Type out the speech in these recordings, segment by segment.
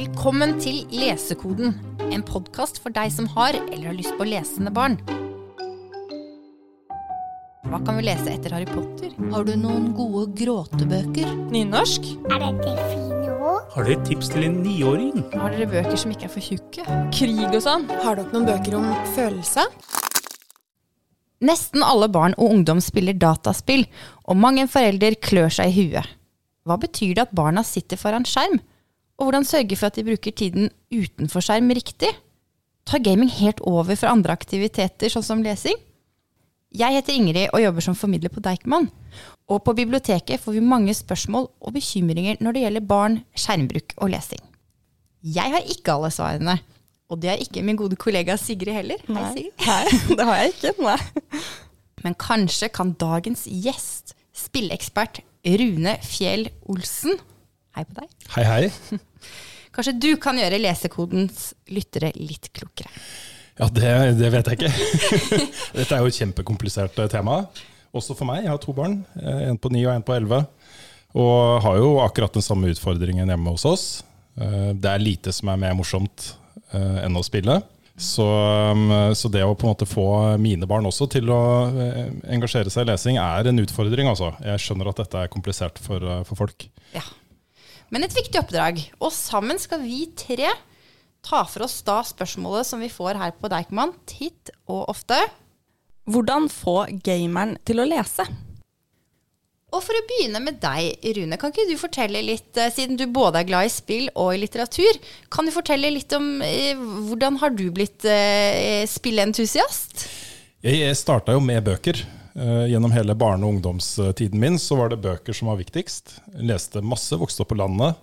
Velkommen til Lesekoden, en podkast for deg som har eller har lyst på lesende barn. Hva kan vi lese etter Harry Potter? Har du noen gode gråtebøker? Nynorsk? Er dette fine ord? Har dere et tips til en niåring? Har dere bøker som ikke er for tjukke? Krig og sånn? Har dere noen bøker om følelse? Nesten alle barn og ungdom spiller dataspill, og mange forelder klør seg i huet. Hva betyr det at barna sitter foran skjerm? Og hvordan sørge for at de bruker tiden utenfor skjerm riktig? Tar gaming helt over for andre aktiviteter, sånn som lesing? Jeg heter Ingrid og jobber som formidler på Deichman. Og på biblioteket får vi mange spørsmål og bekymringer når det gjelder barn, skjermbruk og lesing. Jeg har ikke alle svarene. Og det har ikke min gode kollega Sigrid heller. Hei, Sigrid. Nei, det har jeg ikke. Nei. Men kanskje kan dagens gjest, spilleekspert Rune Fjell Olsen Hei på deg. Hei, hei. Kanskje du kan gjøre lesekodens lyttere litt klokere. Ja, det, det vet jeg ikke. Dette er jo et kjempekomplisert eh, tema. Også for meg. Jeg har to barn. eh, En på ni og en på elleve. Og har jo akkurat den samme utfordringen hjemme hos oss. Eh, Det er lite som er mer morsomt enn å spille. Så, um, så det å på en måte få mine barn også til å engasjere seg i lesing, er en utfordring. Altså. Jeg skjønner at dette er komplisert for, for folk. Ja. Men et viktig oppdrag. Og sammen skal vi tre ta for oss da spørsmålet som vi får her på Deichman titt og ofte. Hvordan få gameren til å lese? Og for å begynne med deg, Rune, kan ikke du fortelle litt, eh, siden du både er glad i spill og i litteratur, kan du fortelle litt om eh, hvordan har du blitt eh, spillentusiast? Jeg starta jo med bøker. Eh, Gjennom hele barne- og ungdomstiden min så var det bøker som var viktigst. Jeg leste masse, vokste opp på landet.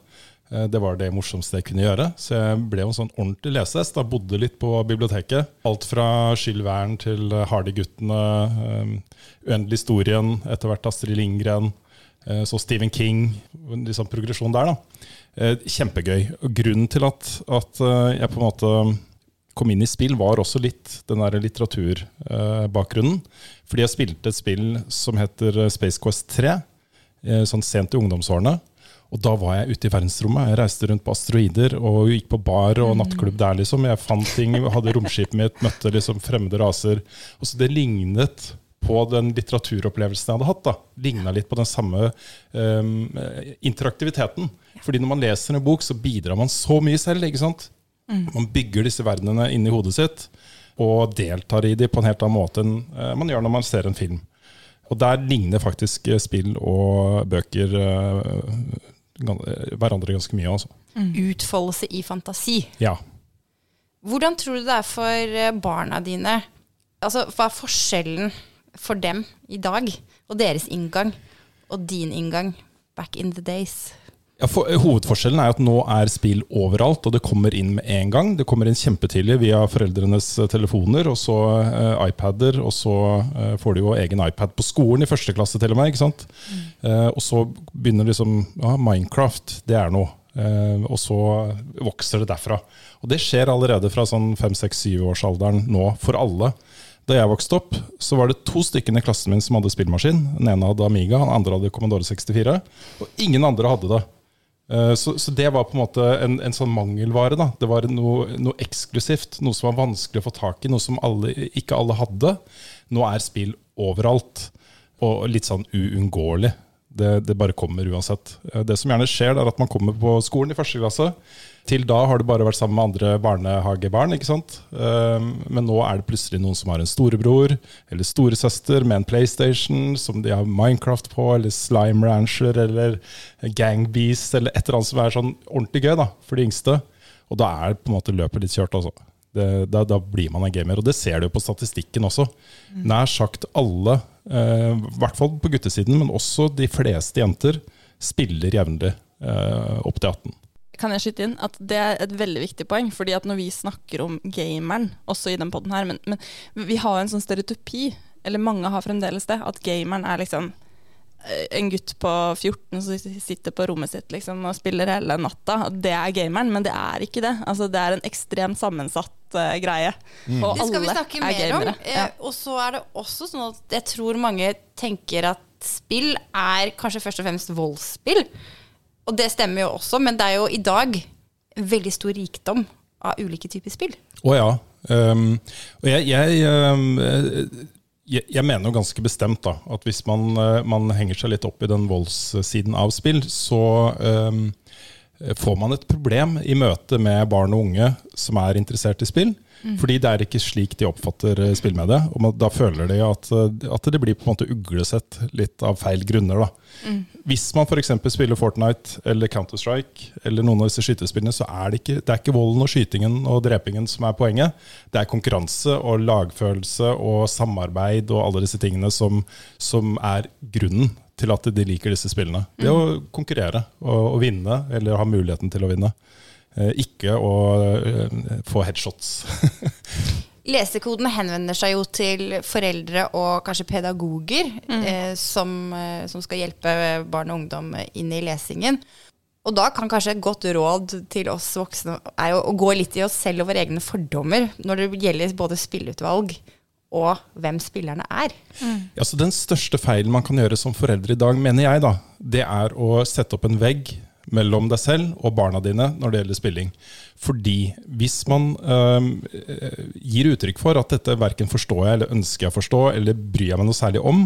Eh, Det var det morsomste jeg kunne gjøre. Så jeg ble en sånn ordentlig lesehest. Da bodde litt på biblioteket. Alt fra Jules Vern til Hardy-guttene, eh, Uendelig historien, etter hvert Astrid Lindgren, eh, så Stephen King. En sånn progresjon der, da. Kjempegøy. Grunnen til at, at jeg på en måte kom inn i spill, var også litt den der litteraturbakgrunnen. Fordi jeg spilte et spill som heter eh, Space Quest 3, eh, sånn sent i ungdomsårene. Og da var jeg ute i verdensrommet. Jeg reiste rundt på asteroider og gikk på bar og nattklubb der. liksom. Jeg fant ting, hadde romskipet mitt, møtte liksom fremmede raser. Og så Det lignet på den litteraturopplevelsen jeg hadde hatt. da. Ligna litt på den samme um, interaktiviteten. Fordi når man leser en bok, så bidrar man så mye selv. ikke sant? Man bygger disse verdenene inni hodet sitt og deltar i dem på en helt annen måte enn eh, man gjør når man ser en film. Og der ligner faktisk eh, spill og bøker eh, hverandre ganske mye. Altså. Utfoldelse i fantasi. Ja. Hvordan tror du det er for barna dine? Altså, Hva er forskjellen for dem i dag, og deres inngang, og din inngang back in the days? Ja, for, hovedforskjellen er at nå er spill overalt, og det kommer inn med en gang. Det kommer inn kjempetidlig via foreldrenes eh, telefoner, og så uh, iPader, og så uh, får de jo egen iPad på skolen i første klasse til og med. ikke sant? Eh, og så begynner liksom ja, Minecraft, det er noe. Eh, og så vokser det derfra. Og det skjer allerede fra sånn fem-seks-syvårsalderen nå, for alle. Da jeg vokste opp, så var det to stykker i klassen min som hadde spillmaskin. Den ene hadde Amiga, den andre hadde Commodore 64. Og ingen andre hadde det. Eh, Så, så det var på en måte en, en sånn mangelvare. da. Det var noe, noe eksklusivt, noe som var vanskelig å få tak i, noe som alle, ikke alle hadde. Nå er spill overalt, og litt sånn uunngåelig. Det, det bare kommer uansett. Eh, Det som gjerne skjer, er at man kommer på skolen i første klasse. Til da har du bare vært sammen med andre barnehagebarn. ikke sant? Eh, Men nå er det plutselig noen som har en storebror eller storesøster med en PlayStation som de har Minecraft på, eller Slime Rancher eller Gang Beast eller et eller annet som er sånn ordentlig gøy da, for de yngste. Og da er på en måte løpet litt kjørt. altså. Det, da, da blir man en gamer. Og det ser du jo på statistikken også. Nær sagt alle, eh, i hvert fall på guttesiden, men også de fleste jenter, spiller jevnlig eh, opp til 18. Kan jeg skyte inn at det er et veldig viktig poeng, fordi at når vi snakker om gameren, også i den podden her, men, men vi har en sånn stereotypi, eller mange har fremdeles det, at gameren er liksom eh, en gutt på 14 som sitter på rommet sitt liksom, og spiller hele natta. Det er gameren, men det er ikke det. Altså, det er en ekstremt sammensatt uh, greie. Og alle er gamere. Det skal vi snakke er mer om. gamere. Eh, Ja. Og så er det også sånn at jeg tror mange tenker at spill er kanskje først og fremst voldsspill. Og det stemmer jo også, men det er jo i dag veldig stor rikdom av ulike typer spill. Å ja. Um, og jeg, jeg, um, jeg, jeg mener jo ganske bestemt da, at hvis man, uh, man henger seg litt opp i den voldssiden av spill, så um, får man et problem i møte med barn og unge som er interessert i spill. Fordi det er ikke slik de oppfatter uh, spill med det. Og da føler de at, uh, at det blir på en måte uglesett litt av feil grunner. da. Hvis man f.eks. spiller Fortnite eller Counter-Strike eller noen av disse skytespillene, så er det ikke, det er ikke volden og skytingen og drepingen som er poenget. Det er konkurranse og lagfølelse og samarbeid og alle disse tingene som, som er grunnen til at de liker disse spillene. Det å konkurrere og, og vinne, eller ha muligheten til å vinne. Eh, Ikke å eh, få headshots. Lesekoden henvender seg jo til foreldre og kanskje pedagoger eh, som, eh, som skal hjelpe barn og ungdom inn i lesingen. Og da kan kanskje et godt råd til oss voksne er jo å gå litt i oss selv og våre egne fordommer når det gjelder både spilleutvalg og hvem spillerne er. Ja, så Den største feilen man kan gjøre som foreldre i dag, mener jeg, da, det er å sette opp en vegg mellom deg selv og barna dine når det gjelder spilling. Fordi hvis man øh, gir uttrykk for at dette verken forstår jeg eller ønsker jeg å forstå, eller bryr jeg meg noe særlig om,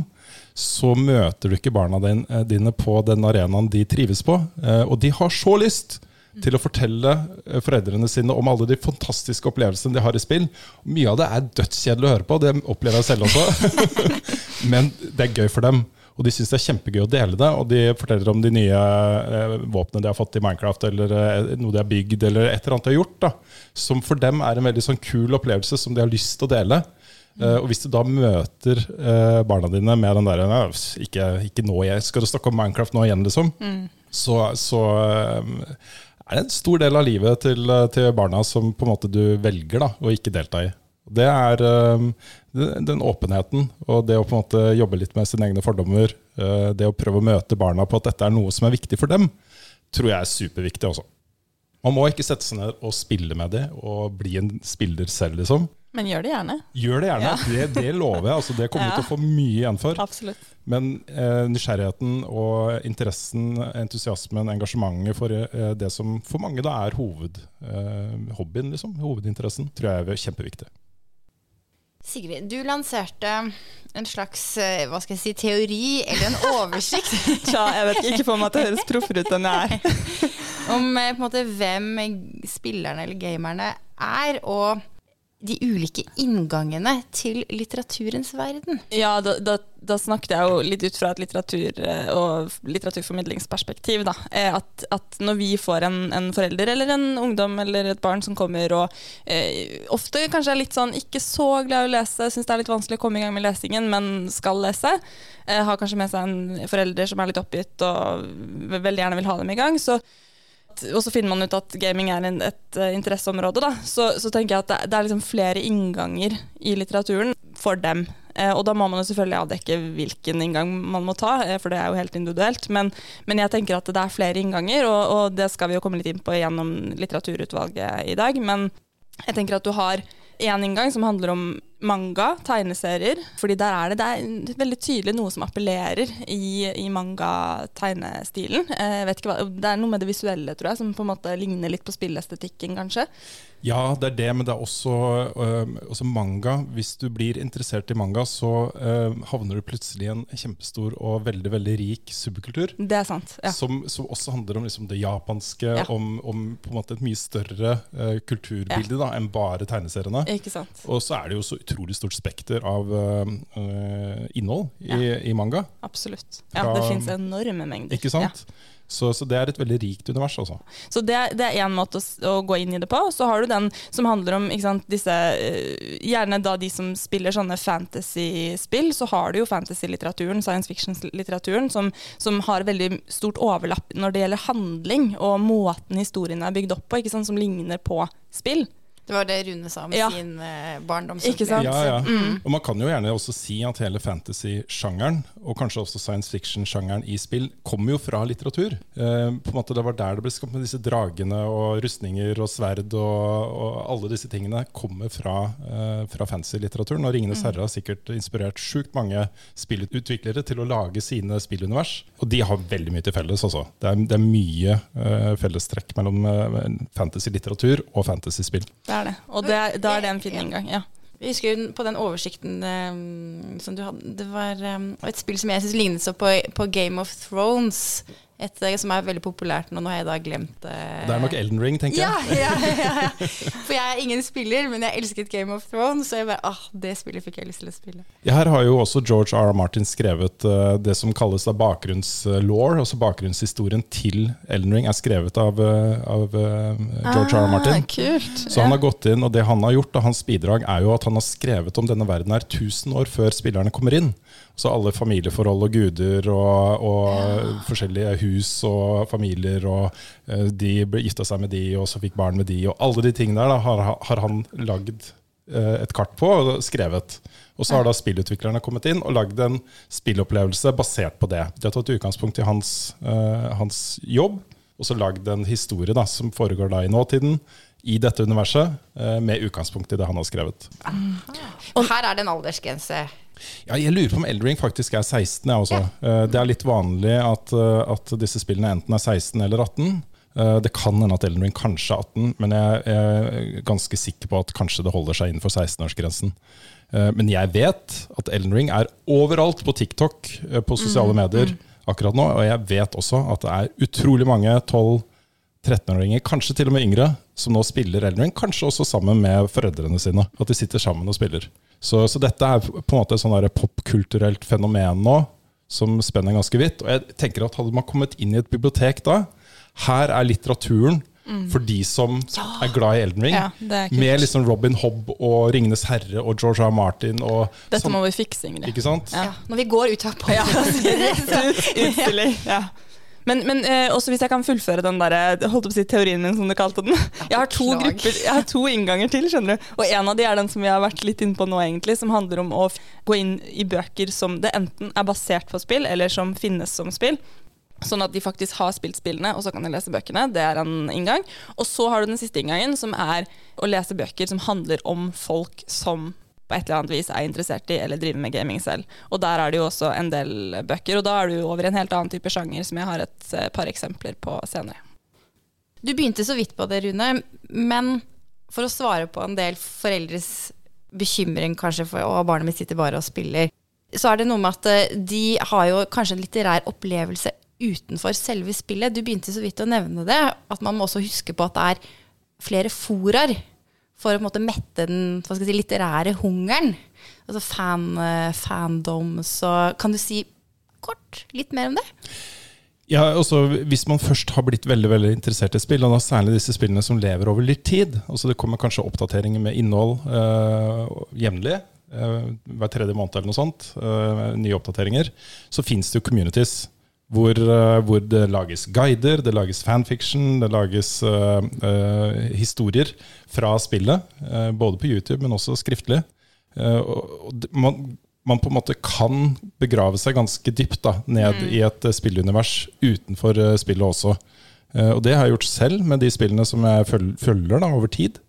så møter du ikke barna eh, dine på den arenaen de trives på. Eh, Og de har så lyst til å fortelle foreldrene sine om alle de fantastiske opplevelsene de har i spill. Mye av det er dødskjedelig å høre på, det opplever jeg selv også. Men det er gøy for dem. Og de syns det er kjempegøy å dele det. Og de forteller om de nye eh, våpnene de har fått i Minecraft, eller eh, noe de har bygd, eller et eller annet de har gjort. da Som for dem er en veldig sånn kul opplevelse som de har lyst til å dele. Uh, og hvis du da møter uh, barna dine med den derre «Nei, ikke, ikke nå, jeg skal du snakke om Minecraft nå igjen, liksom. Så, så eh, er det en stor del av livet til, til barna som på en måte du velger da, å ikke delta i. Det er eh, den åpenheten og det å på en måte jobbe litt med sine egne fordommer, eh, det å prøve å møte barna på at dette er noe som er viktig for dem, tror jeg er superviktig også. Man må ikke sette seg ned og spille med det og bli en spiller selv, liksom. Men gjør det gjerne. Gjør det gjerne. Ja. Det, det lover jeg. Altså, det kommer du Ja. til å få mye igjen for. Absolutt. Men eh, nysgjerrigheten og interessen, entusiasmen, engasjementet for eh, det som for mange da er hovedhobbyen, eh, liksom, hovedinteressen, tror jeg er kjempeviktig. Sigrid, du lanserte en slags eh, hva skal jeg si, teori eller en oversikt Tja, jeg vet ikke, for meg at det høres proffere ut enn jeg er. om eh, på en måte hvem spillerne eller gamerne er, og de ulike inngangene til litteraturens verden. Ja, da, da, da snakket jeg jo litt ut fra et litteratur- eh, og litteraturformidlingsperspektiv. Da. Eh, At, at når vi får en, en forelder eller en ungdom eller et barn som kommer og eh, ofte kanskje er litt sånn ikke så glad i å lese, syns det er litt vanskelig å komme i gang med lesingen, men skal lese, eh, har kanskje med seg en forelder som er litt oppgitt og veldig gjerne vil ha dem i gang, så og så finner man ut at gaming er en, et uh, interesseområde, da. Så, så tenker jeg at det, det er liksom flere innganger i litteraturen for dem. Eh, og da må man jo selvfølgelig avdekke hvilken inngang man må ta, eh, for det er jo helt individuelt. Men, men jeg tenker at det er flere innganger, og, og det skal vi jo komme litt inn på gjennom litteraturutvalget i dag. Men jeg tenker at du har én inngang som handler om manga, tegneserier. fordi der er det, det er veldig tydelig noe som appellerer i, i manga-tegnestilen. Eh, Jeg vet ikke hva, Det er noe med det visuelle, tror jeg, som på en måte ligner litt på spillestetikken, kanskje. Ja, det er det, men det er også, øh, også manga. Hvis du blir interessert i manga, så øh, havner du plutselig i en kjempestor og veldig veldig rik subkultur. Det er sant. ja. Som, som også handler om liksom det japanske, Ja. om, om på en måte et mye større øh, kulturbilde da, enn bare tegneseriene. Ikke sant. Og så er det jo så utrolig stort spekter av øh, innhold i, i manga. Absolutt. Ja, Fra- det fins enorme mengder. Ikke sant? Så, så det er et veldig rikt univers, Også. Så det, det er én måte å, å gå inn i det på. Og så har du den som handler om ikke sant, disse eh, Gjerne da de som spiller sånne fantasy-spill, så har du jo fantasy-litteraturen, science fiction-litteraturen, som, som har veldig stort overlapp når det gjelder handling og måten historien er bygd opp på, ikke sant, som ligner på spill. Det var det Rune sa om Ja. sin eh, barndom. Ikke sant? Ja, ja. Mm. Og man kan jo gjerne også si at hele fantasy-sjangeren, og kanskje også science fiction-sjangeren i spill, kommer jo fra litteratur. Eh, på en måte Det var der det ble skapt med disse dragene og rustninger og sverd og, og alle disse tingene kommer fra, eh, fra fantasy-litteraturen. Og 'Ringenes herre' har sikkert inspirert sjukt mange spillutviklere til å lage sine spillunivers. Og de har veldig mye til felles, altså. Det er, det er mye eh, fellestrekk mellom eh, fantasy-litteratur og fantasy-spill. Det er det. Og det, da er det en fin inngang. Ja. Jeg husker på den oversikten um, som du hadde Det var um, et spill som jeg syns lignet så på, på Game of Thrones. Et eh, som er veldig populært nå. Nå har jeg da glemt eh, Det er nok Elden Ring, tenker ja, jeg. ja, ja, ja. For jeg er ingen spiller, men jeg elsket Game of Thrones. Så jeg bare, ah, det spillet fikk jeg lyst til å spille. Ja, Her har jo også George R. R. Martin skrevet uh, det som kalles da bakgrunnslaw, altså bakgrunnshistorien til Elden Ring, er skrevet av, eh, av uh, George R. R. Martin. Ah, kult. Så han har gått inn, og det han har gjort, og hans bidrag er jo at han har skrevet om denne verden her 1000 år før spillerne kommer inn. Så alle familieforhold og guder og, og forskjellige hus og familier, og eh, de ble gifta seg med de, og så fikk barn med de, og alle de tingene der da, har, har han lagd eh, et kart på og skrevet. Og så har da spillutviklerne kommet inn og lagd en spillopplevelse basert på det. De har tatt utgangspunkt i hans, eh, hans jobb, og så lagd en historie da, som foregår da i nåtiden, i dette universet, med utgangspunkt i det han har skrevet. Og her er det en aldersgrense. Ja, jeg lurer på om Eldring faktisk er 16. Jeg også. Ja. Det er litt vanlig at, eh, at disse spillene enten er 16 eller 18. Eh, Det kan hende at Elden Ring kanskje er 18, men jeg er ganske sikker på at kanskje det holder seg innenfor 16-årsgrensen. Eh, Men jeg vet at Elden Ring er overalt på TikTok, eh, på sosiale medier akkurat nå. Og jeg vet også at det er utrolig mange 12-13-åringer, kanskje til og med yngre, som nå spiller Elden Ring. Kanskje også sammen med foreldrene sine. At de sitter sammen og spiller. Så, så dette er på en måte et sånn popkulturelt fenomen nå, som spenner ganske vidt. Og jeg tenker at hadde man kommet inn i et bibliotek da, her er litteraturen for de som er glad i Elden Ring. Ja, med liksom Robin Hobb og Ringenes herre og George R. R. Martin og Dette sånn- må vi fikse, Ingrid. Ikke sant? Ja. Når vi går ut herpå. Ja. Utstilling. Ja. Men, men eh, også hvis jeg kan fullføre den der, holdt opp å si teorien min, som du kalte den. Jeg har to grupper, jeg har to innganger til, skjønner du. Og en av de er den som vi har vært litt inne på nå, egentlig, som handler om å gå inn i bøker som det enten er basert på spill, eller som finnes som spill. Sånn at de faktisk har spilt spillene, og så kan de lese bøkene. Det er en inngang. Og så har du den siste inngangen, som er å lese bøker som handler om folk som på et eller annet vis er interessert i eller driver med gaming selv. Og der er det jo også en del bøker, og da er du over i en helt annen type sjanger, som jeg har et eh, par eksempler på senere. Du begynte så vidt på det, Rune, men for å svare på en del foreldres bekymring kanskje for å barnet mitt sitter bare og spiller, så er det noe med at eh, de har jo kanskje en litterær opplevelse utenfor selve spillet. Du begynte så vidt å nevne det, at man må også huske på at det er flere foraer for å på en måte mette den si, litterære hungeren. Altså fan, eh, fandom. Så kan du si kort litt mer om det? Ja, også Hvis man først har blitt veldig veldig interessert i spill, og da særlig disse spillene som lever over litt tid altså Det kommer kanskje oppdateringer med innhold øh, jevnlig, øh, hver tredje måned eller noe sånt. øh, nye oppdateringer. Så fins det jo communities hvor, øh, hvor det lages guider, det lages fanfiction, det lages uh, uh, historier fra spillet. Uh, både på YouTube, men også skriftlig. Eh, og, man, man på en måte kan begrave seg ganske dypt da, ned i et eh, spillunivers utenfor eh, spillet også. Eh, og det har jeg gjort selv med de spillene som jeg føl- følger da, over tid.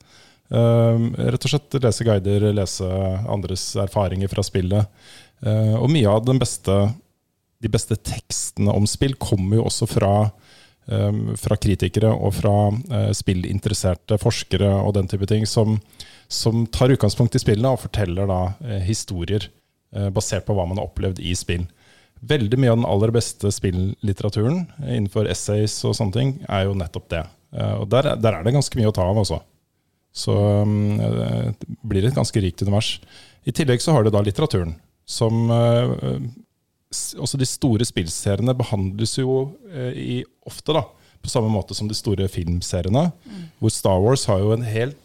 Eh, rett og slett lese guider, lese andres erfaringer fra spillet. Eh, og mye av den beste, de beste tekstene om spill kommer jo også fra, um, fra kritikere og fra uh, spillinteresserte forskere og den type ting, som, som tar utgangspunkt i spillene og forteller da eh, historier uh, basert på hva man har opplevd i spill. Veldig mye av den aller beste spilllitteraturen eh, innenfor essays og sånne ting, er jo nettopp det. Uh, og der, der er det ganske mye å ta av også. Så eh, det blir et ganske rikt univers. I tillegg så har du da litteraturen, som Også de store spillseriene behandles jo eh, i, ofte da, på samme måte som de store filmseriene. Hvor Star Wars har jo en helt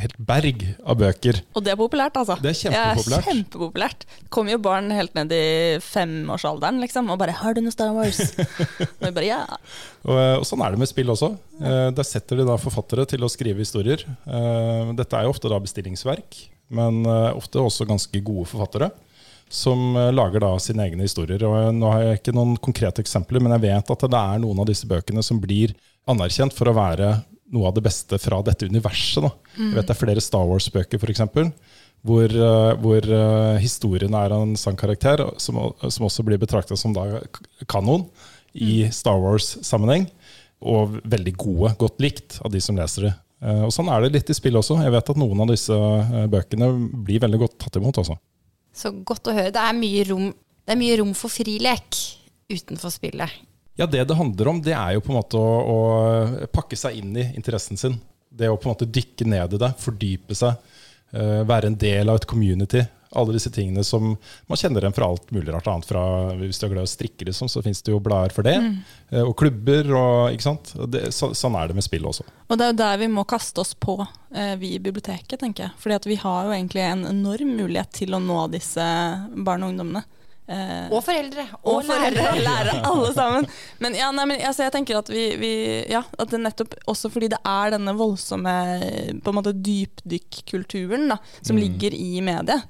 helt berg av bøker. Og det er populært, altså. Det er kjempepopulært. Ja, kjempepopulært. Kommer jo barn helt ned i femårsalderen, liksom, og bare 'Har du noe Star Wars?' og vi bare ja. Og, og sånn er det med spill også. Eh, Der setter de da forfattere til å skrive historier. Eh, Dette er jo ofte da bestillingsverk, men eh, ofte også ganske gode forfattere. Som eh, lager da sine egne historier. Og eh, Nå har jeg ikke noen konkrete eksempler, men jeg vet at det er noen av disse bøkene som blir anerkjent for å være noe av det beste fra dette universet. Da. Jeg vet det er flere Star Wars-bøker f.eks. Hvor, eh, hvor historien er en sann karakter, som, som også blir betrakta som da kanon i Star Wars-sammenheng. Og veldig gode, godt likt av de som leser det. Og Sånn er det litt i spill også. Jeg vet at noen av disse bøkene blir veldig godt tatt imot. Også. Så godt å høre. Det er mye rom, er mye rom for frilek utenfor spillet. Ja, Det det handler om, det er jo på en måte å, å pakke seg inn i interessen sin. Det å på en måte dykke ned i det, fordype seg, eh, være en del av et community. Alle disse tingene som man kjenner dem fra alt mulig rart annet. Fra, hvis du er glad i å strikke, liksom, så fins det jo blader for det. Mm. Og klubber og ikke sant. Det, så, sånn er det med spill også. Og det er jo der vi må kaste oss på, eh, vi i biblioteket, tenker jeg. Fordi vi har jo egentlig en enorm mulighet til å nå disse barn og ungdommene. Eh, Og foreldre. og foreldre og lærere, alle sammen. Men, ja, nei, men altså, jeg tenker at vi, vi Ja, at det nettopp også fordi det er denne voldsomme på en måte dypdykkulturen da, som ligger i mediet.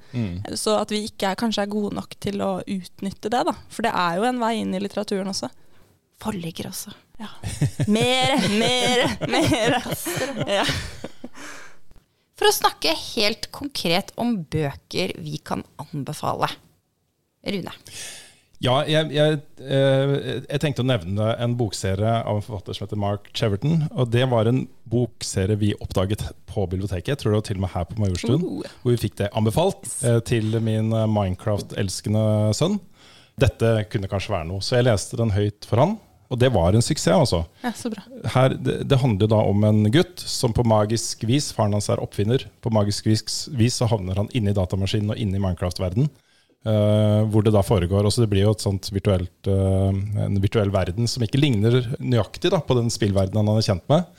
Så at vi ikke er, kanskje er gode nok til å utnytte det, da. For det er jo en vei inn i litteraturen også. Forligger også. Ja. Mere, mere, mere. Ja. For å snakke helt konkret om bøker vi kan anbefale. Rune. Ja, jeg, jeg, eh, jeg tenkte å nevne en bokserie av en forfatter som heter Mark Cheverton. Og det var en bokserie vi oppdaget på biblioteket, jeg tror det var til og med her på Majorstuen. Uh. Hvor vi fikk det anbefalt eh, til min eh, Minecraft-elskende sønn. Dette kunne kanskje være noe, så jeg leste den høyt for han. Og det var en suksess, altså. ja, så bra. Her, det, det handler da om en gutt som på magisk vis Faren hans er oppfinner. På magisk vis, vis så havner han inne i datamaskinen og inne i Minecraft-verden. Eh, hvor det da foregår også Det blir jo virtuelt, uh, en virtuell verden som ikke ligner nøyaktig da, på den spillverdenen han er kjent med.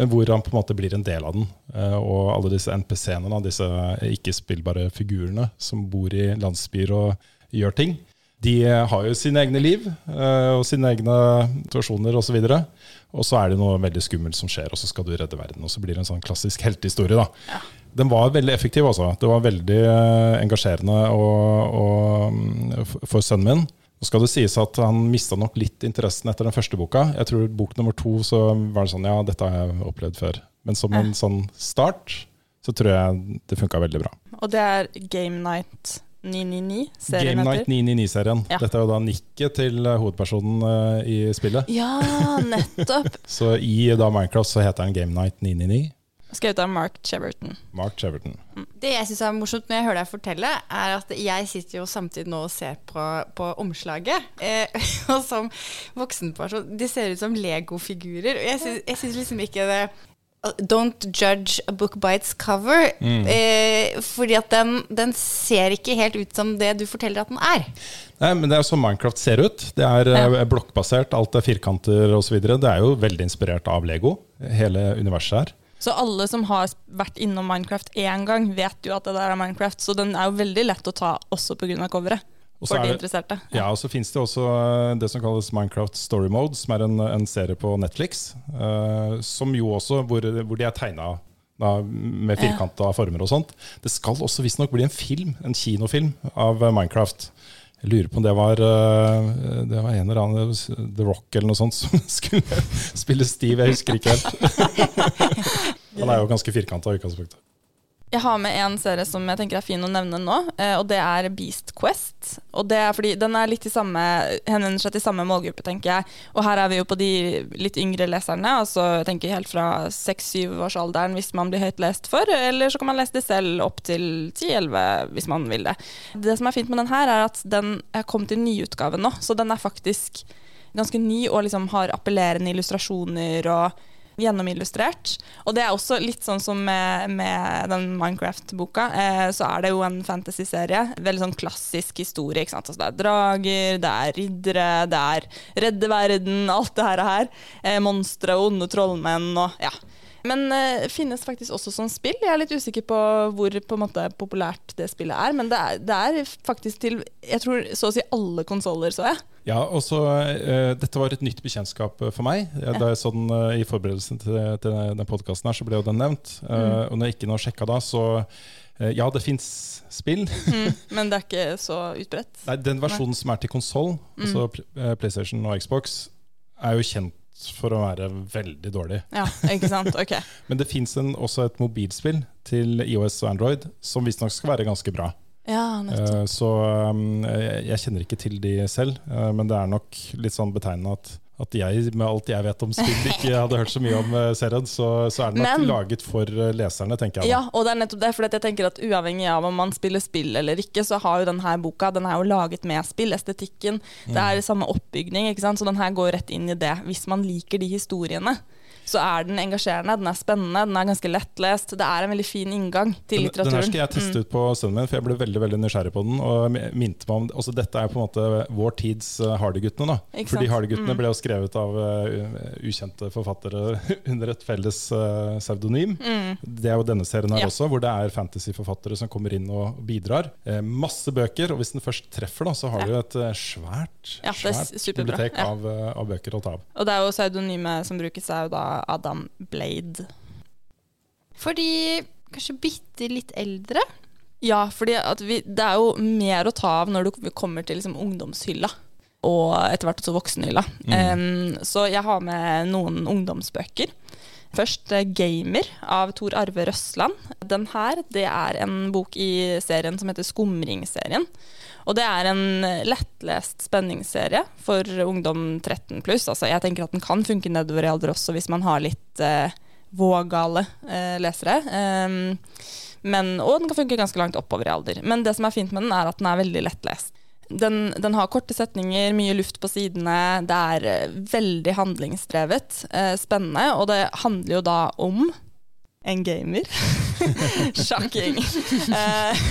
Men hvor han på en måte blir en del av den. Uh, og alle disse NPC-ene, disse ikke-spillbare figurene som bor i landsbyer og gjør ting. De har jo sine egne liv og sine egne situasjoner osv. Og så er det noe veldig skummelt som skjer, og så skal du redde verden. Og så blir det en sånn klassisk heltehistorie. da. Den var veldig effektiv, altså. Det var veldig eh, engasjerende og, og, mm, for- sønnen min. Nå skal det sies at han mista nok litt interessen etter den første boka. Jeg tror bok nummer to så var det sånn Ja, dette har jeg opplevd før. Men som en sånn start så tror jeg det funka veldig bra. Og det er Game Night 999, serien Game Night 999-serien. Ja. Dette er jo da nikket til eh, hovedpersonen eh, i spillet. Ja, nettopp. Så i da Minecraft så heter den Game Night 999. Skrevet av Mark Cheverton. Mark Cheverton. Det jeg syns er morsomt når jeg hører deg fortelle, er at jeg sitter jo samtidig nå og ser på, på omslaget. Eh, og som voksenperson De ser ut som legofigurer. Og jeg syns- liksom ikke det Don't judge a book by its cover. Eh, fordi at den, den ser ikke helt ut som det du forteller at den er. Nei, men Det er jo sånn Minecraft ser ut. Det er ja. blokkbasert, alt er firkanter osv. Det er jo veldig inspirert av Lego, hele universet her. Så alle som har vært innom Minecraft én gang, vet jo at det der er Minecraft. Så den er jo veldig lett å ta også pga. coveret. Og så de det- interesserte. Ja, og så finnes det også eh, det som kalles Minecraft Story Mode, som er en, en serie på Netflix. Uh, som jo også, hvor, hvor de er tegna med firkanta former og sånt. Det skal også visstnok bli en film, en kinofilm av Minecraft. Jeg lurer på om det var, eh, det var en eller annen The Rock eller noe sånt som skulle spille Steve. Jeg husker ikke helt. Han er jo ganske firkanta i utgangspunktet. Jeg har med en serie som jeg tenker er fin å nevne nå, eh, og det er Beast Quest. Og det er fordi Den er litt i samme, henvender seg til samme målgruppe, tenker jeg. Og her er vi jo på de litt yngre leserne, altså jeg tenker helt fra 6-7-årsalderen hvis man blir høyt lest for, eller så kan man lese det selv opp til 10-11 hvis man vil det. Det som er fint med den her, er at den er kommet i nyutgave nå, så den er faktisk ganske ny og liksom har appellerende illustrasjoner og gjennomillustrert. Og det er også litt sånn som med, med den Minecraft-boka, eh, så er det jo en fantasy-serie. Veldig sånn klassisk historie. ikke sant? Altså, det er drager, det er riddere, det er redde verden, alt det her. her. Eh, Monstre og onde trollmenn og ja. Men uh, finnes faktisk også som spill. Jeg er litt usikker på hvor på måte, populært det spillet er. Men det er, det er faktisk til jeg tror så å si alle konsoller, så jeg. Ja, og så uh, Dette var et nytt bekjentskap eh, for meg. Ja. Da jeg så den uh, I forberedelsen til, til den podkasten her, så ble jo den nevnt. Mm. og når jeg gikk inn og sjekka da, så Ja, det fins spill. Mm, men det er ikke så utbredt. Nei, Den versjonen som er til konsoll, Mm. altså Pl- PlayStation og Xbox, er jo kjent for å være veldig dårlig. Ja, ikke sant? Ok. Men det fins også et mobilspill til IOS og Android som visstnok skal være ganske bra. Ja. Eh, Så um, jeg jeg kjenner ikke til de selv, eh, men det er nok litt sånn betegnende at, at jeg, med alt jeg vet om spill, ikke hadde hørt så mye om eh, serien. Så, så er den nok laget for eh, leserne, tenker jeg. Ja, og det er nettopp det. For jeg tenker at Uavhengig av om man spiller spill eller ikke, så har jo denne boka den er jo laget med spill. Estetikken. Det Mm. er samme oppbygning. ikke sant? Så den her går rett inn i det. Hvis man liker de historiene, så er den engasjerende, den er spennende, den er ganske lettlest. Det er en veldig fin inngang til Den, den her skal jeg teste ut på sønnen min, for jeg ble veldig veldig nysgjerrig på den. Og mi- minte meg om, også Dette er på en måte vår tids uh, Hardy-guttene. da. Fordi? Hardy-guttene Mm. ble jo skrevet av uh, ukjente forfattere under et felles uh, pseudonym. Mm. Det er jo denne serien her Ja. også, hvor det er fantasyforfattere som kommer inn og bidrar. Eh, masse bøker, og hvis den først treffer, da, så har Ja. du et eh, svært, Ja, svært bibliotek av, eh, av bøker å ta av. Og det er jo pseudonymet som brukes, er jo da Adam Blade. For de kanskje bitte litt eldre. Ja, fordi det er jo mer å ta av når du kommer til liksom ungdomshylla. Og etter hvert også voksenhylla. Em, så jeg har med noen ungdomsbøker. Først 'Gamer' av Tor Arve Røsland. Den her det er en bok i serien som heter Skumringserien. Og det er en lettlest spenningsserie for ungdom 13 pluss. Altså, jeg tenker at den kan funke nedover i alder også hvis man har litt eh, vågale eh, lesere. Um, men, og den kan funke ganske langt oppover i alder. Men det som er fint med den, er at den er veldig lettlest. Den, den har korte setninger, mye luft på sidene. Det er eh, veldig handlingsdrevet. Eh, spennende. Og det handler jo da om en gamer. Sjokking. Eh,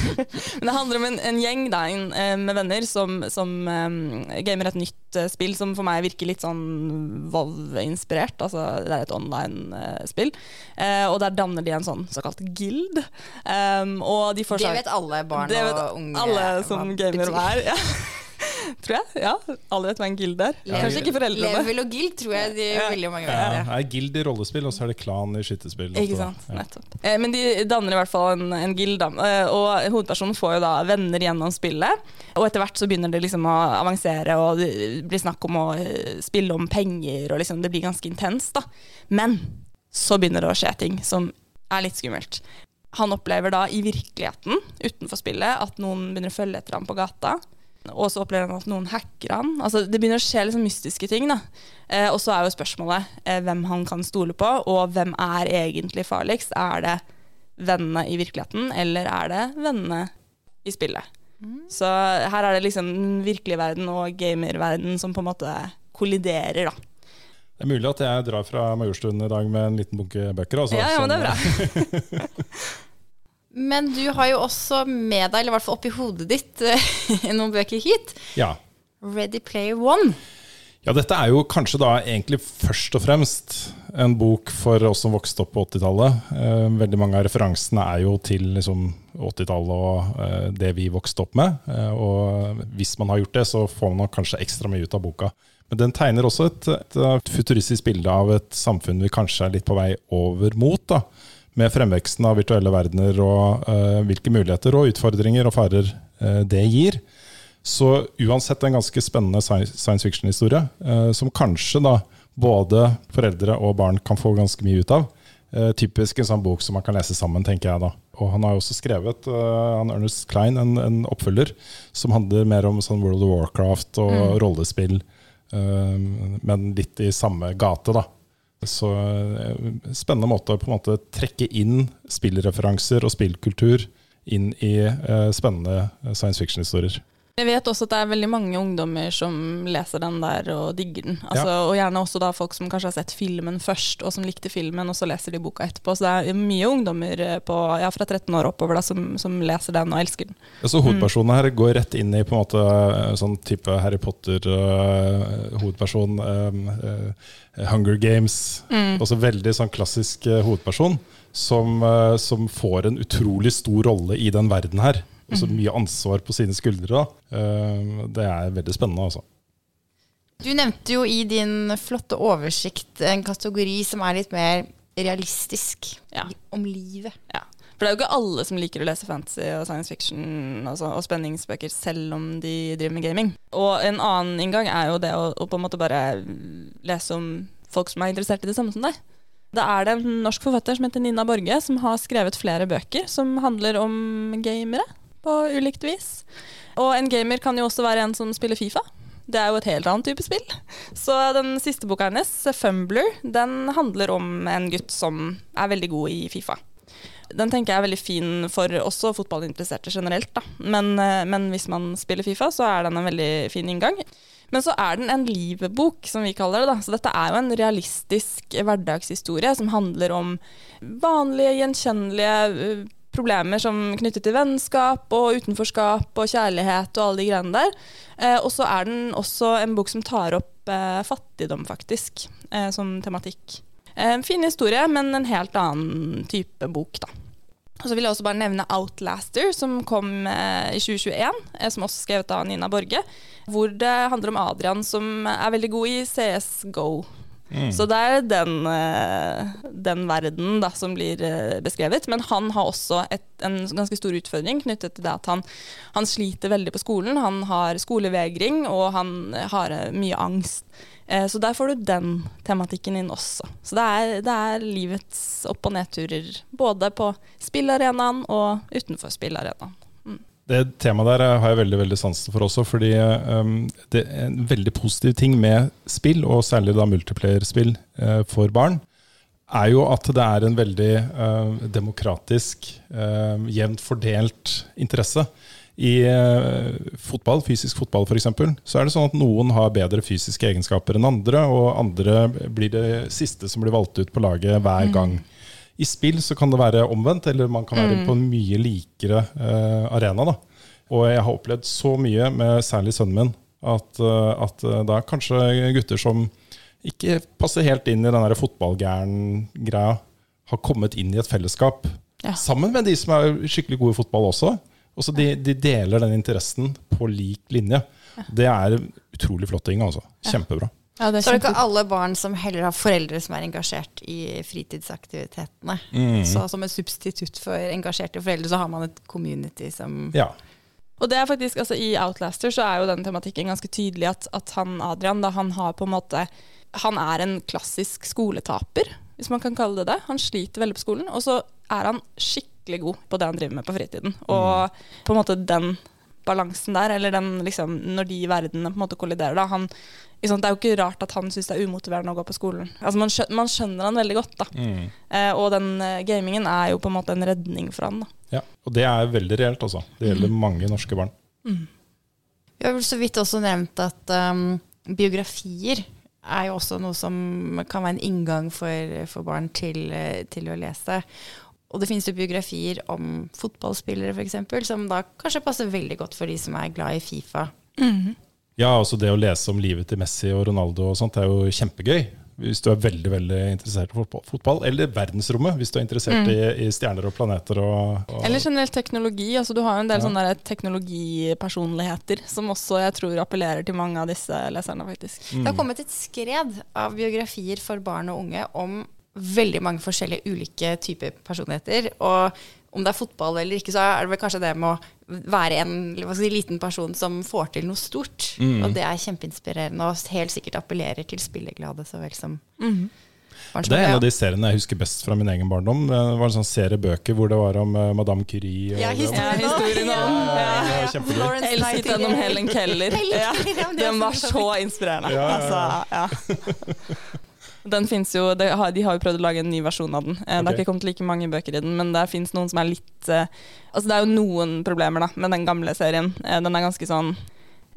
men det handler om en, en gjeng da, en, eh, med venner som, som um, gamer et nytt uh, spill som for meg virker litt sånn Vov-inspirert. Altså, det er et online-spill. Eh, og der danner de en sånn såkalt guild. Um, de får Det vet alle barn og unge. alle som gamer hver, er. Ja. Tror jeg. Ja, Alle vet hva en guild er. Level- Kanskje ikke foreldrene. Level og guild tror jeg de Ja. veldig mange Ja, vet. det er Guild i rollespill, og så er det klan i skytterspill. Ikke sant, ja. nettopp. Eh, men de danner i hvert fall en, en guild. Eh, og hovedpersonen får jo da venner gjennom spillet. Og etter hvert så begynner det liksom å avansere, og det blir snakk om å eh, spille om penger, og liksom det blir ganske intenst, da. Men så begynner det å skje ting som er litt skummelt. Han opplever da i virkeligheten, utenfor spillet, at noen begynner å følge etter ham på gata. Og så opplever han at noen hacker han. Altså, det begynner å skje liksom mystiske ting. da. Eh, og så er jo spørsmålet eh, hvem han kan stole på, og hvem er egentlig farligst? Er det vennene i virkeligheten, eller er det vennene i spillet? Så her er det liksom den virkelige verden og gamerverden som på en måte kolliderer, da. Det er mulig at jeg drar fra Majorstuen i dag med en liten bunke bøker. Altså, ja, ja, men det er bra. Men du har jo også med deg, eller i hvert fall oppi hodet ditt, noen bøker hit. Ja. Ready Player One. Ja, dette er jo kanskje da egentlig først og fremst en bok for oss som vokste opp på 80-tallet. Eh, veldig mange av referansene er jo til liksom, 80-tallet og eh, det vi vokste opp med. Eh, og hvis man har gjort det, så får man kanskje ekstra mye ut av boka. Men den tegner også et, et futuristisk bilde av et samfunn vi kanskje er litt på vei over mot. da. Med fremveksten av virtuelle verdener og eh, hvilke muligheter og utfordringer og farer eh, det gir. Så uansett en ganske spennende science fiction-historie, eh, som kanskje da både foreldre og barn kan få ganske mye ut av. Typisk en sånn bok som man kan lese sammen, tenker jeg da. Og han har jo også skrevet, han Ernest Klein, en, en oppfølger som handler mer om sånn World of Warcraft og rollespill, eh, men litt i samme gate, da. Så eh, spennende måte å på en måte trekke inn spillreferanser og spillkultur inn i eh, spennende science fiction-historier. Jeg vet også at det er veldig mange ungdommer som leser den der og digger den. Altså, Og gjerne også da folk som kanskje har sett filmen først, og som likte filmen, og så leser de boka etterpå. Så det er mye ungdommer eh, på, ja, fra 13 år oppover da, som, som leser den og elsker den. Så hovedpersonen her går rett inn i på en måte sånn type Harry Potter-hovedperson. Hunger Games. Også veldig sånn klassisk eh, hovedperson som, eh, som får en utrolig stor rolle i den verden her. Og så mye ansvar på sine skuldre. da. Eh, Det er veldig spennende, altså. Du nevnte jo i din flotte oversikt en kategori som er litt mer realistisk. Ja. Om livet. Ja. For det er jo ikke alle som liker å lese fantasy og science fiction altså, og spenningsbøker, selv om de driver med gaming. Og en annen inngang er jo det å, å på en måte bare lese om folk som er interessert i det samme som deg. Da er det en norsk forfatter som heter Nina Borge, som har skrevet flere bøker som handler om gamere på ulikt vis. Og en gamer kan jo også være en som spiller Fifa. Det er jo et helt annet type spill. Så den siste boka hennes, Fumbler, den handler om en gutt som er veldig god i Fifa. Den tenker jeg er veldig fin for også fotballinteresserte generelt. Da. Men, eh, men hvis man spiller Fifa, så er den en veldig fin inngang. Men så er den en livbok, som vi kaller det. da. Så dette er jo en realistisk hverdagshistorie som handler om vanlige, gjenkjennelige eh, problemer som knyttet til vennskap og utenforskap og kjærlighet og alle de greiene der. Eh, og så er den også en bok som tar opp eh, fattigdom, faktisk, eh, som tematikk. Eh, En fin historie, men en helt annen type bok, da. Og så vil jeg også bare nevne Outlaster, som kom eh, i 2021, eh, som også skrevet av Nina Borge. Hvor det handler om Adrian som er veldig god i CSGO. Så det er den, eh, den verden da, som blir eh, beskrevet. Men han har også et, en ganske stor utfordring knyttet til det at han, han sliter veldig på skolen. Han har skolevegring, og han har eh, mye angst. Så der får du den tematikken inn også. Så det er, det er livets opp- og nedturer. Både på spillarenaen og utenfor spillarenaen. Det temaet der eh, har jeg veldig veldig sansen for også, fordi um, det er en veldig positiv ting med spill, og særlig da multiplayer-spill eh, for barn, er jo at det er en veldig uh, demokratisk, uh, jevnt fordelt interesse. I fotball, fysisk fotball f.eks., så er det sånn at noen har bedre fysiske egenskaper enn andre, og andre blir det siste som blir valgt ut på laget hver gang. I spill så kan det være omvendt, eller man kan være på en mye likere uh, arena. Da. Og jeg har opplevd så mye med særlig sønnen min, at, eh, at eh, det er kanskje gutter som ikke passer helt inn i den fotballgæren-greia, har kommet inn i et fellesskap. Ja. Sammen med de som er skikkelig gode i fotball også. Og så de, de deler den interessen på lik linje. Det er utrolig flott ting. altså. Kjempebra. Ja, det Så er det ikke alle barn som heller har foreldre som er engasjert i fritidsaktivitetene. Så som et substitutt for engasjerte foreldre, så har man et community som Ja. Og det er faktisk, altså I Outlaster så er jo den tematikken ganske tydelig at, at han Adrian da, han har på en måte Han er en klassisk skoletaper, hvis man kan kalle det det. Han sliter veldig på skolen, og så er han skikkelig god på det han driver med på fritiden. Og på en måte den balansen der, eller den liksom Når de verdenene på en måte kolliderer, da han ikke Det er jo ikke rart at han syns det er umotiverende å gå på skolen. Altså Man, skjønner, man skjønner han veldig godt, da. Eh, og den eh, gamingen er jo på en måte en redning for han. da. ja. Og det er veldig reelt, altså. Det gjelder mange norske barn. Vi har vel så vidt også nevnt at um, biografier er jo også noe som kan være en inngang for, for barn til, eh, til å lese. Og det finnes jo biografier om fotballspillere f.eks., som da kanskje passer veldig godt for de som er glad i Fifa. Ja, altså det å lese om livet til Messi og Ronaldo og sånt er jo kjempegøy. Hvis du er veldig veldig interessert i fotball. fotball eller verdensrommet, hvis du er interessert i, i stjerner og planeter. Og, og Eller generelt teknologi. altså Du har jo en del sånne teknologipersonligheter som også jeg tror appellerer til mange av disse leserne, faktisk. Det har kommet et skred av biografier for barn og unge om veldig mange forskjellige ulike typer personligheter. Og om det er fotball eller ikke, så er det vel kanskje det med å være en hva skal si, liten person som får til noe stort. Og det er kjempeinspirerende og helt sikkert appellerer til spilleglade så vel som som Det er en av de seriene jeg husker best fra min egen barndom. Det var en sånn serie bøker hvor det var om eh, Madame Curie. Og Ja, det Ja, historien om Ja, ja, ja. Florence Jeg elsket den om Helen Keller. Helen Ja. Keller, Den var så så inspirerende. Ja, ja, ja. Altså, ja. Den finnes jo, De har, De har jo prøvd å lage en ny versjon av den. Eh, Det har ikke kommet like mange bøker i den, men det fins noen som er litt eh, Altså Det er jo noen problemer da med den gamle serien. Eh, Den er ganske sånn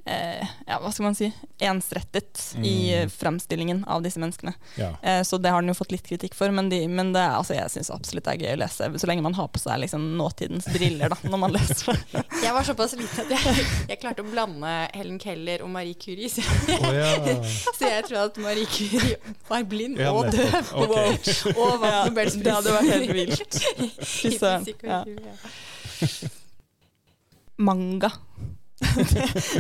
eh, Ja, hva skal man si? Ensrettet i Mm. fremstillingen av disse menneskene. Ja. Eh, Så det har den jo fått litt kritikk for, men, de, men det, altså, jeg syns absolutt det er gøy å lese. Så lenge man har på seg liksom nåtidens briller da, når man leser. Jeg var såpass liten at jeg, jeg klarte å blande Helen Keller og Marie Curie. Så, oh, ja. så jeg tror at Marie Curie var blind Ja, og døv. nettopp. Ok. Og vant Ja, Nobelspris. det hadde vært helt vilt. Fy søren. Manga.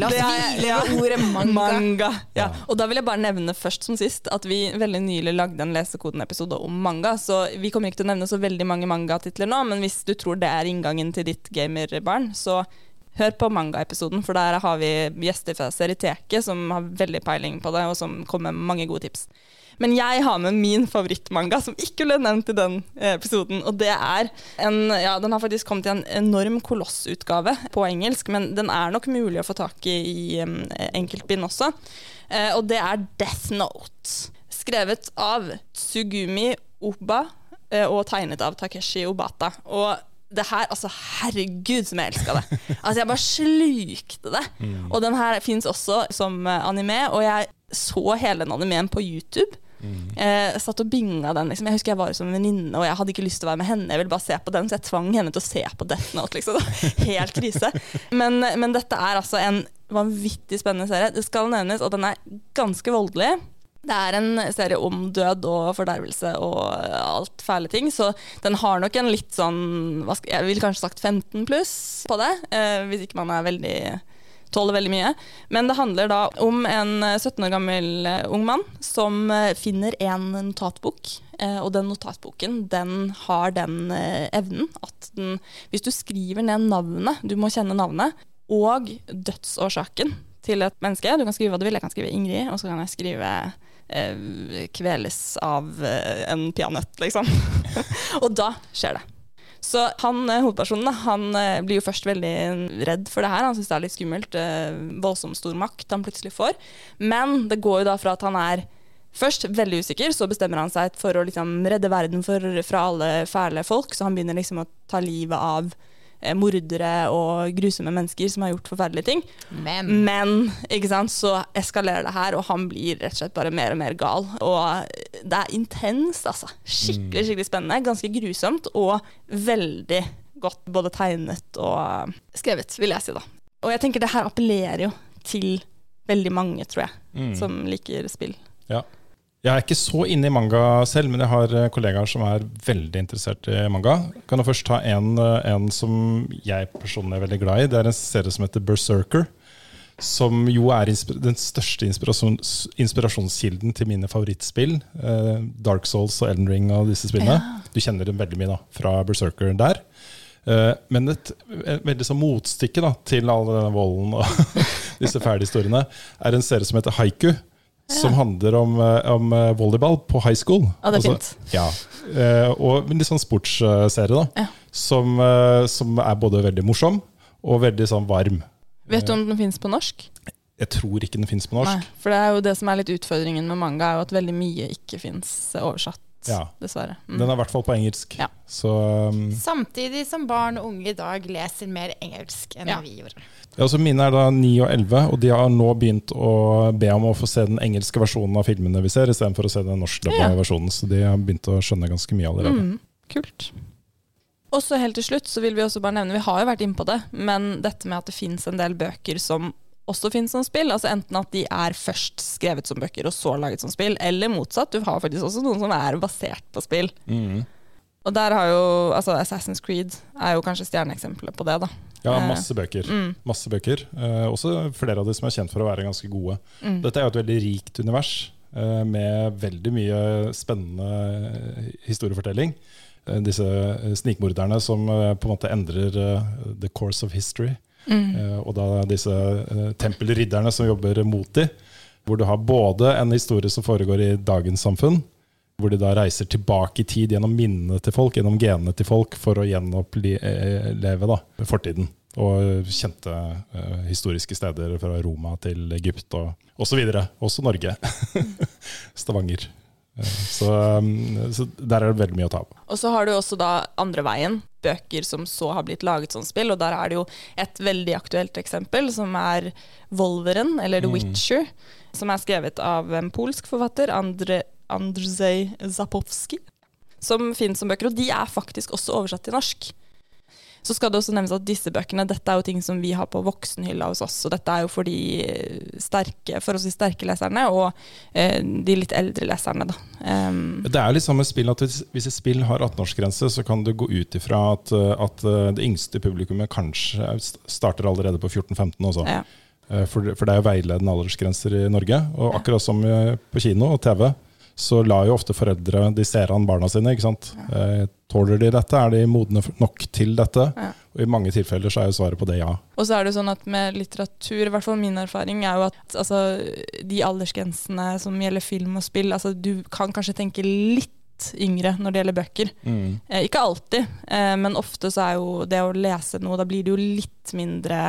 La oss hvile ja. ordet manga. Ja. Og da vil jeg bare nevne først som sist at vi veldig nylig lagde en Lesekoden-episode om manga. Så vi kommer ikke til å nevne så veldig mange mangatitler nå, men hvis du tror det er inngangen til ditt gamerbarn, så hør på manga-episoden, for der har vi gjester fra Serieteket som har veldig peiling på det, og som kommer med mange gode tips. Men jeg har med min favorittmanga, som ikke ble nevnt i den episoden. Og det er en Ja, den har faktisk kommet i en enorm kolossutgave på engelsk, men den er nok mulig å få tak i i um, enkeltbind også. Eh, og det er Death Note. Skrevet av Tsugumi Oba eh, og tegnet av Takeshi Obata. Og det her, altså herregud som jeg elska det. Altså Jeg bare slukte det. Og den her fins også som eh, anime, og jeg så hele den animeen på YouTube. Eh, satt og binga den. Liksom. Jeg husker jeg var som en venninne, og jeg hadde ikke lyst til å være med henne. Jeg ville bare se på den, så jeg tvang henne til å se på Death Note. Liksom. Helt krise. Men, men dette er altså en vanvittig spennende serie. Det skal nevnes og den er ganske voldelig. Det er en serie om død og fordervelse og alt fæle ting, så den har nok en litt sånn Jeg ville kanskje sagt 15 pluss på det, eh, hvis ikke man er veldig tåler veldig mye. Men det handler da om en eh, 17 år gammel eh, ung mann som eh, finner en notatbok. eh, Og den notatboken den har den eh, evnen at den Hvis du skriver ned navnet, du må kjenne navnet, og dødsårsaken til et menneske Du kan skrive hva du vil, jeg kan skrive Ingrid, og så kan jeg skrive eh, kveles av eh, en peanøtt, liksom. og da skjer det. Så han, eh, hovedpersonen han eh, blir jo først veldig redd for det her. Han syns det er litt skummelt. eh, Voldsomt stor makt han plutselig får. Men det går jo da fra at han er først veldig usikker, så bestemmer han seg for å liksom redde verden for, fra alle fæle folk. Så han begynner liksom å ta livet av mordere og grusomme mennesker som har gjort forferdelige ting. Men Men så eskalerer det her, og han blir rett og slett bare mer og mer gal. Og det er intenst, altså. Skikkelig skikkelig spennende. Ganske grusomt, og veldig godt både tegnet og skrevet, vil jeg si da. Og jeg tenker det her appellerer jo til veldig mange, tror jeg, Mm. som liker spill. Ja. Jeg er ikke så inne i manga selv, men jeg har eh, kollegaer som er veldig interessert i manga. Kan jeg først ta en, eh, en som jeg personlig er veldig glad i. Det er en serie som heter Berserker. Som jo er den største inspirasjon, inspirasjonskilden til mine favorittspill. Eh, Dark Souls og Elden Ring og disse spillene. Du kjenner dem veldig mye da, fra Berserker der. Eh, men et, et veldig sånn motstykke da, til all denne volden og disse fæle historiene, er en serie som heter Haiku. Som handler om, eh, om eh, volleyball på high school. Ja, det er fint Ja, eh, og en litt sånn sportsserie, da. Ja. Som, som er både veldig morsom og veldig sånn varm. Vet du om den finnes på norsk? Jeg tror ikke den fins på norsk. Nei, for det er jo det som er litt utfordringen med manga, er jo at veldig mye ikke fins oversatt, Ja. dessverre. Mm. Den er i hvert fall på engelsk. Ja. Så um, samtidig som barn og unge i dag leser mer engelsk enn Ja. vi gjorde. ja, altså Mine er da 9 og 11, og de har nå begynt å be om å få se den engelske versjonen av filmene vi ser, istedenfor å se den norske Ja. versjonen. Så de har begynt å skjønne ganske mye allerede. Mm, kult. Og så helt til slutt så vil vi også bare nevne, vi har jo vært inne på det, men dette med at det finnes en del bøker som også finnes som spill. altså Enten at de er først skrevet som bøker og så laget som spill, eller motsatt. Du har faktisk også noen som er basert på spill. Mm. Og der har jo altså Assassin's Creed er jo kanskje stjerneeksempelet på det, da. Ja, Eh, masse bøker. Mm, Masse bøker. Eh, også flere av de som er kjent for å være ganske gode. mm. Dette er jo et veldig rikt univers eh, med veldig mye spennende historiefortelling. Eh, Disse eh, snikmorderne som eh, på en måte endrer the course of history. Mm. Og da disse tempelridderne som jobber mot de, hvor du har både en historie som foregår i dagens samfunn, hvor de da reiser tilbake i tid gjennom minnene til folk, gjennom genene til folk, for å gjenoppleve da, fortiden. Og kjente uh, historiske steder fra Roma til Egypt og osv. Også Norge. Stavanger. Så, um, så der er det veldig mye å ta av. Og så har du også da andre veien, bøker som så har blitt laget som spill, og der er det jo et veldig aktuelt eksempel, som er Wolveren, eller The Witcher, som er skrevet av en polsk forfatter, Andre, Andrzej Zapowski, som finnes som bøker, og de er faktisk også oversatt til norsk. Så skal det også nevnes at disse bøkene, dette er jo ting som vi har på voksenhylla hos oss, og dette er jo for de sterke, forholdsvis sterke leserne, og eh, de litt eldre leserne, da. Um, Det er litt samme spill at hvis, hvis et spill har 18-årsgrense, så kan du gå ut ifra at, at uh, det yngste publikummet kanskje starter allerede på 14-15 også. ja. Eh, For, for det er jo veiledende aldersgrenser i Norge. Og akkurat som eh, på kino og TV, så lar jo ofte foreldre de ser an barna sine. ikke sant? Eh, Tåler de dette? Er de modne nok til dette? Ja. Og i mange tilfeller så er jo svaret på det ja. Og så er det sånn at med litteratur, i hvert fall min erfaring, er jo at altså, de aldersgrensene som gjelder film og spill, altså du kan kanskje tenke litt yngre når det gjelder bøker. Eh, ikke alltid, eh, men ofte så er jo det å lese noe, da blir det jo litt mindre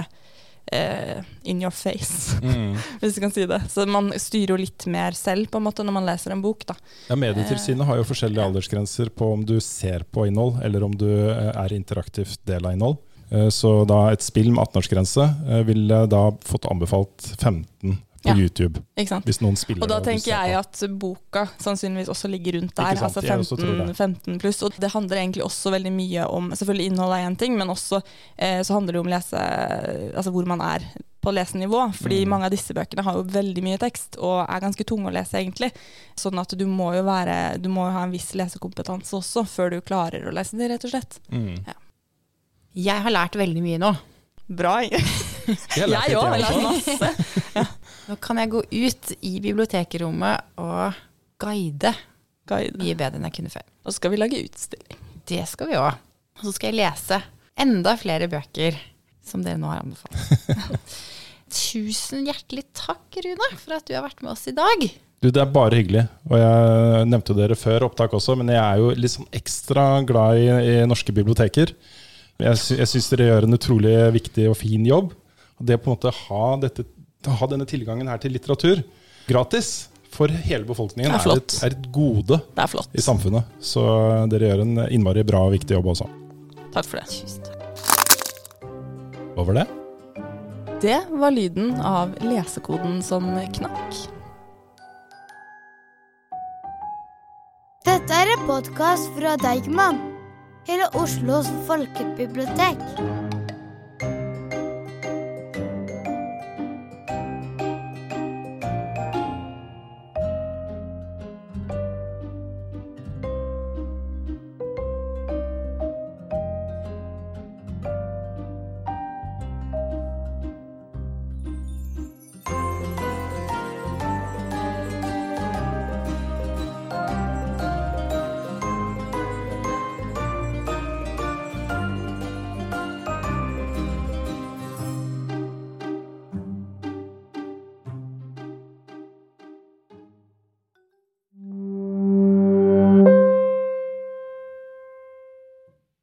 eh, in your face, hvis du kan si det. Så man styrer jo litt mer selv på en måte når man leser en bok, da. Ja, Medietilsynet har jo forskjellige aldersgrenser på om du ser på innhold, eller om du eh, er interaktivt del av innhold. Eh, Så da et spill med 18-årsgrense eh, ville da fått anbefalt 15 på Ja. YouTube. Ikke sant? Hvis noen spiller Og da tenker jeg på. at boka sannsynligvis også ligger rundt der, altså jeg også tror 15, 15 pluss. Og det handler egentlig også veldig mye om Selvfølgelig innholdet er én ting, men også eh, så handler det om lese, altså hvor man er på lesenivå. Fordi Mm. mange av disse bøkene har jo veldig mye tekst, og er ganske tunge å lese, egentlig. Sånn at du må jo være Du må jo ha en viss lesekompetanse også, før du klarer å lese det, rett og slett. Mm. Jeg har lært veldig mye nå. Bra. Jeg òg har jeg lært også. masse. Nå kan jeg gå ut i bibliotekrommet og guide Guide. mye bedre enn jeg kunne før. Og så skal vi lage utstilling. Det skal vi òg. Og så skal jeg lese enda flere bøker som dere nå har anbefalt. Tusen hjertelig takk, Rune, for at du har vært med oss i dag. Du, Det er bare hyggelig. Og jeg nevnte jo dere før opptak også, men jeg er jo litt sånn ekstra glad i, i norske biblioteker. Jeg, sy jeg syns dere gjør en utrolig viktig og fin jobb. Og det å på en måte ha, dette, ha denne tilgangen her til litteratur gratis for hele befolkningen er er, et, er et gode Det er flott. i samfunnet. Så dere gjør en innmari bra og viktig jobb også. Takk for det. Hva var det? Det var lyden av lesekoden som knakk. Dette er en podkast fra Deigman, Hele Oslos folkebibliotek.